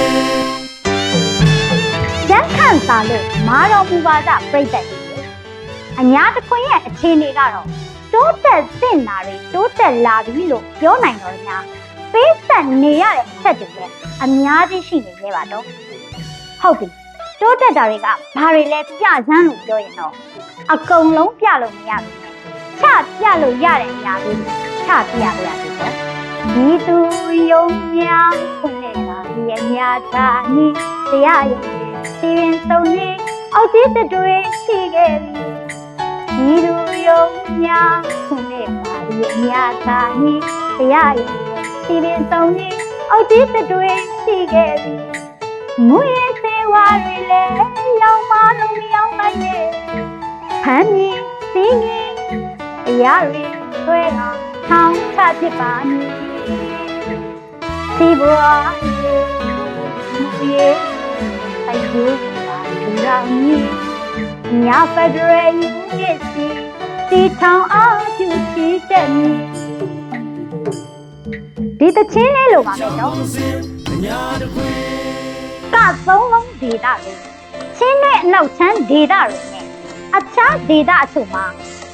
ရ န်ခန့်စာလို့မာတော်မူပါကပြိတ္တကြီးလေအညာတစ်ခွင်ရဲ့အခြေအနေကတော့တိုးတက်သင့်တာတွေတိုးတက်လာပြီလို့ပြောနိုင်တော့များပေးဆက်နေရတဲ့အချက်တွေလည်းအများကြီးရှိနေသေးပါတော့ဟုတ်ပြီတိုးတက်တာတွေကဘာတွေလဲပြစမ်းလို့ပြောရင်တော့အကုန်လုံးပြလို့မရဘူးချပြလို့ရတဲ့အရာလေးတွေချပြလို့ရတယ်ပေါ့ဒီသူယုံများခွင့်နဲ့တာဒီအများသာနိတရားရုံ စီရင်ဆုံးနေအောက်တည်းတွေရှိခဲ့ပြီဒီသူယုံများခွင့်နဲ့တာဒီအများသာနိတရားရုံစီရင်ဆုံးနေအောက်တည်းတွေရှိခဲ့ပြီမူရဲ့စေဝါတွေလည်းရောင်မလုံးမရောင်နိုင်ရဲ့ဖမ်းမြင်စီးငင်တရားတွေဆွဲတာထောင်းချဖြစ်ပါမည်စီဘွားရဲ့ မူရဲ့အယူပါဒူရောင်ကြီးညာဖက်ဒရယ်ယူနစ်စီတီထောင်အောင်ကျူရှိတဲ့မည်ဒီတချင်းလေးလိုပါမယ်နော်ကသုံးလုံးဒေတာတွေချင်းနဲ့အနောက်ချမ်းဒေတာတွေနဲ့အခြားဒေတာအချို့မှာ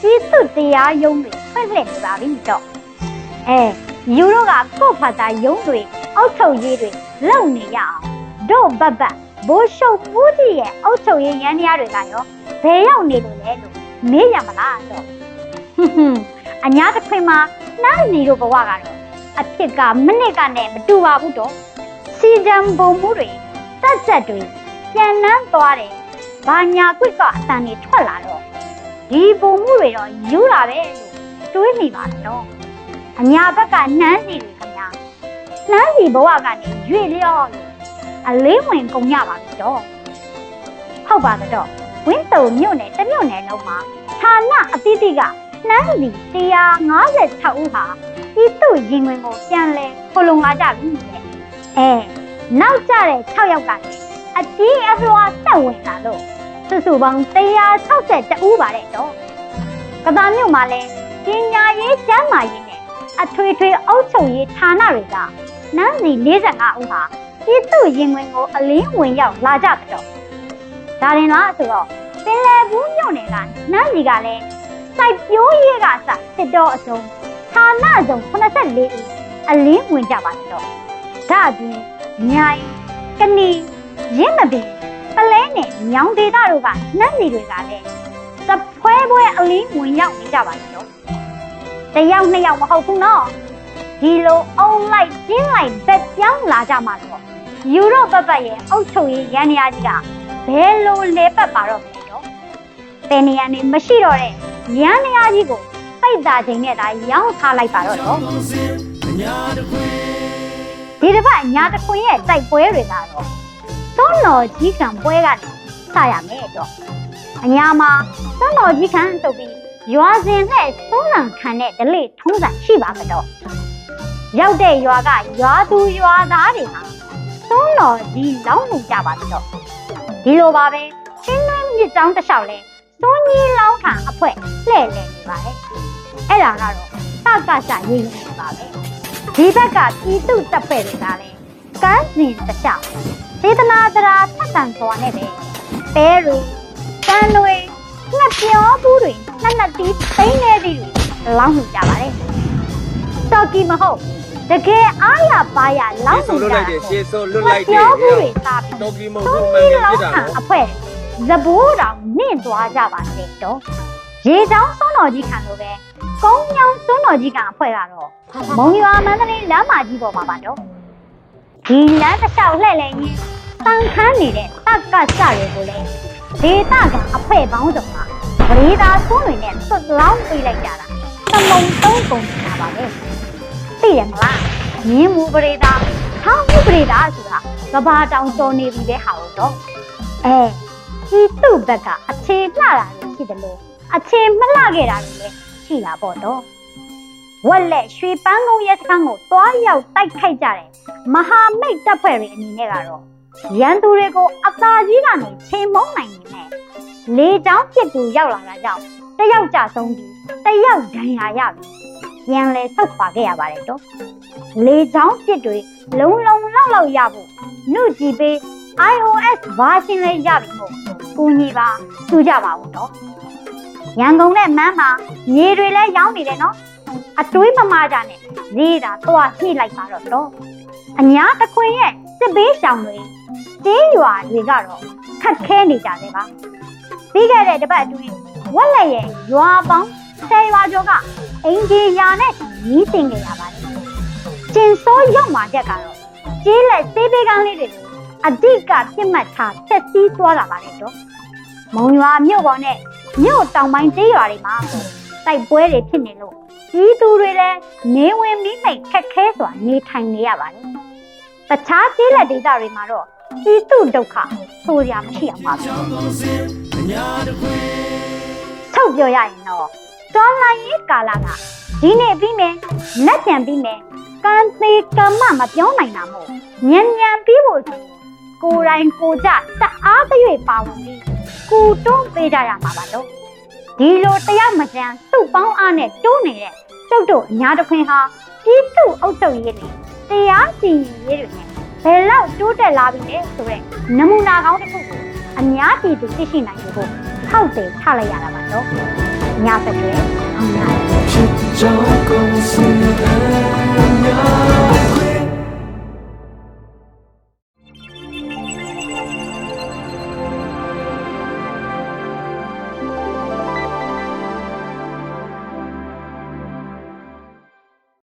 ပြည်သူတရားရုံးတွေဖွင့်လှစ်နေပါပြီတော့အဲယူတို့ကကို့ဖာတာရုံးတွေအောက်ချုပ်ရေးတွေလုပ်နေရအောင်တို့ဘတ်ဘတ် ဘိုးရှုပ်မှုကြီးရဲ့အောက်ချုပ်ရေးရန်တရားတွေကရောဘယ်ရောက်နေလို့လဲလို့မေးရမလားတော့ဟွန်းဟွန်းအညာတစ်ခွင်မှာနှမ်းစီတို့ဘဝကတော့အဖြစ်ကမိနစ်ကနဲ့မတူပါဘူးတော့စီကြံပုံမှုတွေတက်ချက်တွေပြန်နှမ်းသွားတယ်။ဘာညာကွစ်ကအတန်တွေထွက်လာတော့ဒီပုံမှုတွေတော့ယူတာပဲလို့တွေးမိပါတော့။အညာဘက်ကနှမ်းစီတွေခင်ဗျာ။နှမ်းစီဘဝကနေရွေ့လျော့လို့ အလေးဝင်ကုန်ကြပါပြီတော့။ဟုတ်ပါတော့ဝင်းတုံမြို့နယ်တစ်မြို့နယ်လုံးမှာဌာနအသီးသီးကနှမ်းစီ156ဦးဟာဒီသူ့ရင်ဝင်ကိုပြန်လဲခလုံလာကြပြီတဲ့။အဲနောက်ကျတဲ့6ယောက်ကလည်းအကြီးအလွှာတက်ဝင်လာလို့စုစုပေါင်း162ဦးပါတဲ့တော့ကဘာမြို့မှာလည်းပညာရေးကျန်းမာရေးနဲ့အထွေထွေအုပ်ချုပ်ရေးဌာနတွေကနန်းစီ45ဦးဟာ ပြည်သူရင်ဝင်ကိုအလင်းဝင်ရောက်လာကြတော့ဒါရင်လားဆိုတော့ပင်လယ်ဘူးမြို့နယ်ကနန်းစီကလည်းစိုက်ပျိုးရေးကစတစ်တော်အစုံဌာနစုံ84ဦးအလင်းဝင်ကြပါတော့ဒါအပြင်မြိုင်ကနီရင်းမပင်ပလဲနဲ့ညောင်ဒေတာတို့ကနှမ်းစီတွေကလည်းသဖွဲပွဲအလင်းဝင်ရောက်နေကြပါလေတော့တယောက်နှစ်ယောက်မဟုတ်ဘူးနော်ဒီလိုအုံလိုက်ကျင်းလိုက်ဘက်ပြောင်းလာကြမှာတော့ ယူရော့ပတ်ပတ်ရဲ့အုတ်ချုပ်ရေးရန်နေရာကြီးကဘယ်လိုလဲပတ်ပါတော့မလဲတော့တန်နေရာနေမရှိတော့တဲ့ရန်နေရာကြီးကိုပိတ်တာချိန်နဲ့ဒါရောင်းထားလိုက်ပါတော့တော့ဒီတစ်ပတ်ညာတစ်ခွင်ရဲ့တိုက်ပွဲတွေကတော့သွန်းတော်ကြီးကံပွဲကနေစရမယ်တော့အညာမှာသွန်းတော်ကြီးကံတုပ်ပြီးရွာစဉ်နဲ့သုံးလံခံတဲ့ဒလိထုံးစံရှိပါကတော့ရောက်တဲ့ရွာကရွာသူရွာသားတွေဟာ သွန်းတော်ကြီးလောင်းနေကြပါတော့ဒီလိုပါပဲချင်းနှင်းမြစ်တောင်းတစ်လျှောက်လဲသွန်းကြီးလောင်းခံအဖွဲလှဲ့လှဲ့နေပါတယ်အဲ့ဒါကတော့တကဆရင်းနေပါပဲဒီဘက်ကပြည်သူတပ်ဖဲ့တွေကလည်းကန်းစင်တစ်လျှောက်စေတနာတရာထက်တန်စွာနဲ့ပဲပဲတွေကန်းတွေငှက်ပြောဘူးတွေနှက်နှက်တီးသိန်းနေတီးတွေလောင်းနေကြပါတယ်စော်ကီမဟုတ် တကယ်အားရပါရလောင်းရှေ့နေဆုံးလွတ်ကြလိုက်တယ်ရှေ့ဆုံးငလွတ်ှလိုက်က်တယ်ပြောဘူးတွေစားပြီးတော်ကီမသုံးဟုတ်မှန်ကြီးကန်လောပြင်းတာခံအဖွဲဇဘိုးတောင်နင့်သွားကြပါစေတော့ရေချောင်းစွန်းတော်ကြီးခံလို့ပဲကုန်းညောင်းစွန်းတော်ကြီးကအဖွဲကတော့မုံရွာမန္တလေးလမ်းမကြီးပေါ်မှာပါတော့ဒီလမ်းတစ်လျှောက်လှည့်လည်ရင်းတန်ခမ်းနေတဲ့တက်ကစတွေကိုလည်းဒေတာကအဖွဲပေါင်းစုံမှာပရိသာသွန်းတွေနဲ့သွတ်လောင်းပေးလိုက်ကြတာသမုံသုံးကုန်နေတာပါပဲ သိတယ်မလားမြင်းမူပရိသာထောင်းမှုပရိသာဆိုတာကဘာတောင်တော်နေပြီပဲဟာလို့တော့အဲဒီသူ့ဘက်ကအခြေလှတာလည်းရှိတယ်လို့အခြေမလှခဲ့တာတွေလည်းရှိတာပေါ့တော့ဝက်လက်ရွှေပန်းကုန်းရဲစခန်းကိုတွားရောက်တိုက်ခိုက်ကြတယ်မဟာမိတ်တပ်ဖွဲ့တွေအနေနဲ့ကတော့ရန်သူတွေကိုအသာကြီးကနေချိန်မုံနိုင်နေနဲ့လေချောင်းပြစ်သူရောက်လာတာကြောင့်တယောက်ကြဆုံးပြီးတယောက်ဒဏ်ရာရပြီး ပြန်လဲဆုတ်ခွာခဲ့ရပါတယ်တော့လေချောင်းပြစ်တွေလုံးလုံးလောက်လောက်ရဖို့နှုတ်ကြည့်ပေး iOS version လေးရပြီမို့ကူညီပါသူကြပါဦးတော့ရန်ကုန်နဲ့မန်းမှာမြေတွေလည်းရောင်းနေတယ်နော်အတွေးမမာကြနဲ့ဈေးသာသွားညှိလိုက်ပါတော့တော့အညာတခွင်ရဲ့စစ်ဘေးရှောင်တွေကျေးရွာတွေကတော့ခက်ခဲနေကြတယ်ပါပြီးခဲ့တဲ့တစ်ပတ်အတွင်းဝက်လက်ရဲ့ရွာပေါင်း ဆယ်ရွာကျော်ကအင်ဂျီယာနဲ့ညီးတင်ကြရပါတယ်ကျင်စောရောက်มาချက်ကတော့ကျေးလက်သေးသေးကန်းလေးတွေအဓိကပြစ်မှတ်ထားဖျက်ဆီးသွားတာပါလေတော့မုံရွာမြို့ပေါ်နဲ့မြို့တောင်ပိုင်းကျေးရွာတွေမှာတိုက်ပွဲတွေဖြစ်နေလို့ပြည်သူတွေလည်းနေဝင်ပြီးမိတ်ခက်ခဲစွာနေထိုင်နေရပါတယ်တခြားကျေးလက်ဒေသတွေမှာတော့ပြည်သူဒုက္ခဆိုရမရှိအောင်ပါဘူးကြောင်းကုန်စင်အညာတခွေထုတ်ပြောရရင်တော့ တော်လိုင်းရေးကာလကဒီနေ့ပြီးမယ်လက်ပြန်ပြီးမယ်ကံသေးကမ္မမပြောနိုင်တာမို့ညံညံပြီးဖို့ဆိုရင်ကိုယ်တိုင်ကိုယ်ကြတအားသရွေပါဝင်ပြီးကိုတွန်းပေးကြရမှာပါတော့ဒီလိုတရားမကြမ်းသူ့ပေါင်းအားနဲ့တိုးနေတဲ့ကျုပ်တို့အများတစ်ခွင်ဟာပြည်သူအုပ်ချုပ်ရေးတွေတရားစီရင်ရေးတွေနဲ့ဘယ်လောက်တိုးတက်လာပြီလဲဆိုတဲ့နမူနာကောင်းတစ်ခုကိုအများပြည်သူသိရှိနိုင်ဖို့ထောက်တယ်ထားလိုက်ရတာပါတော့ ညဖ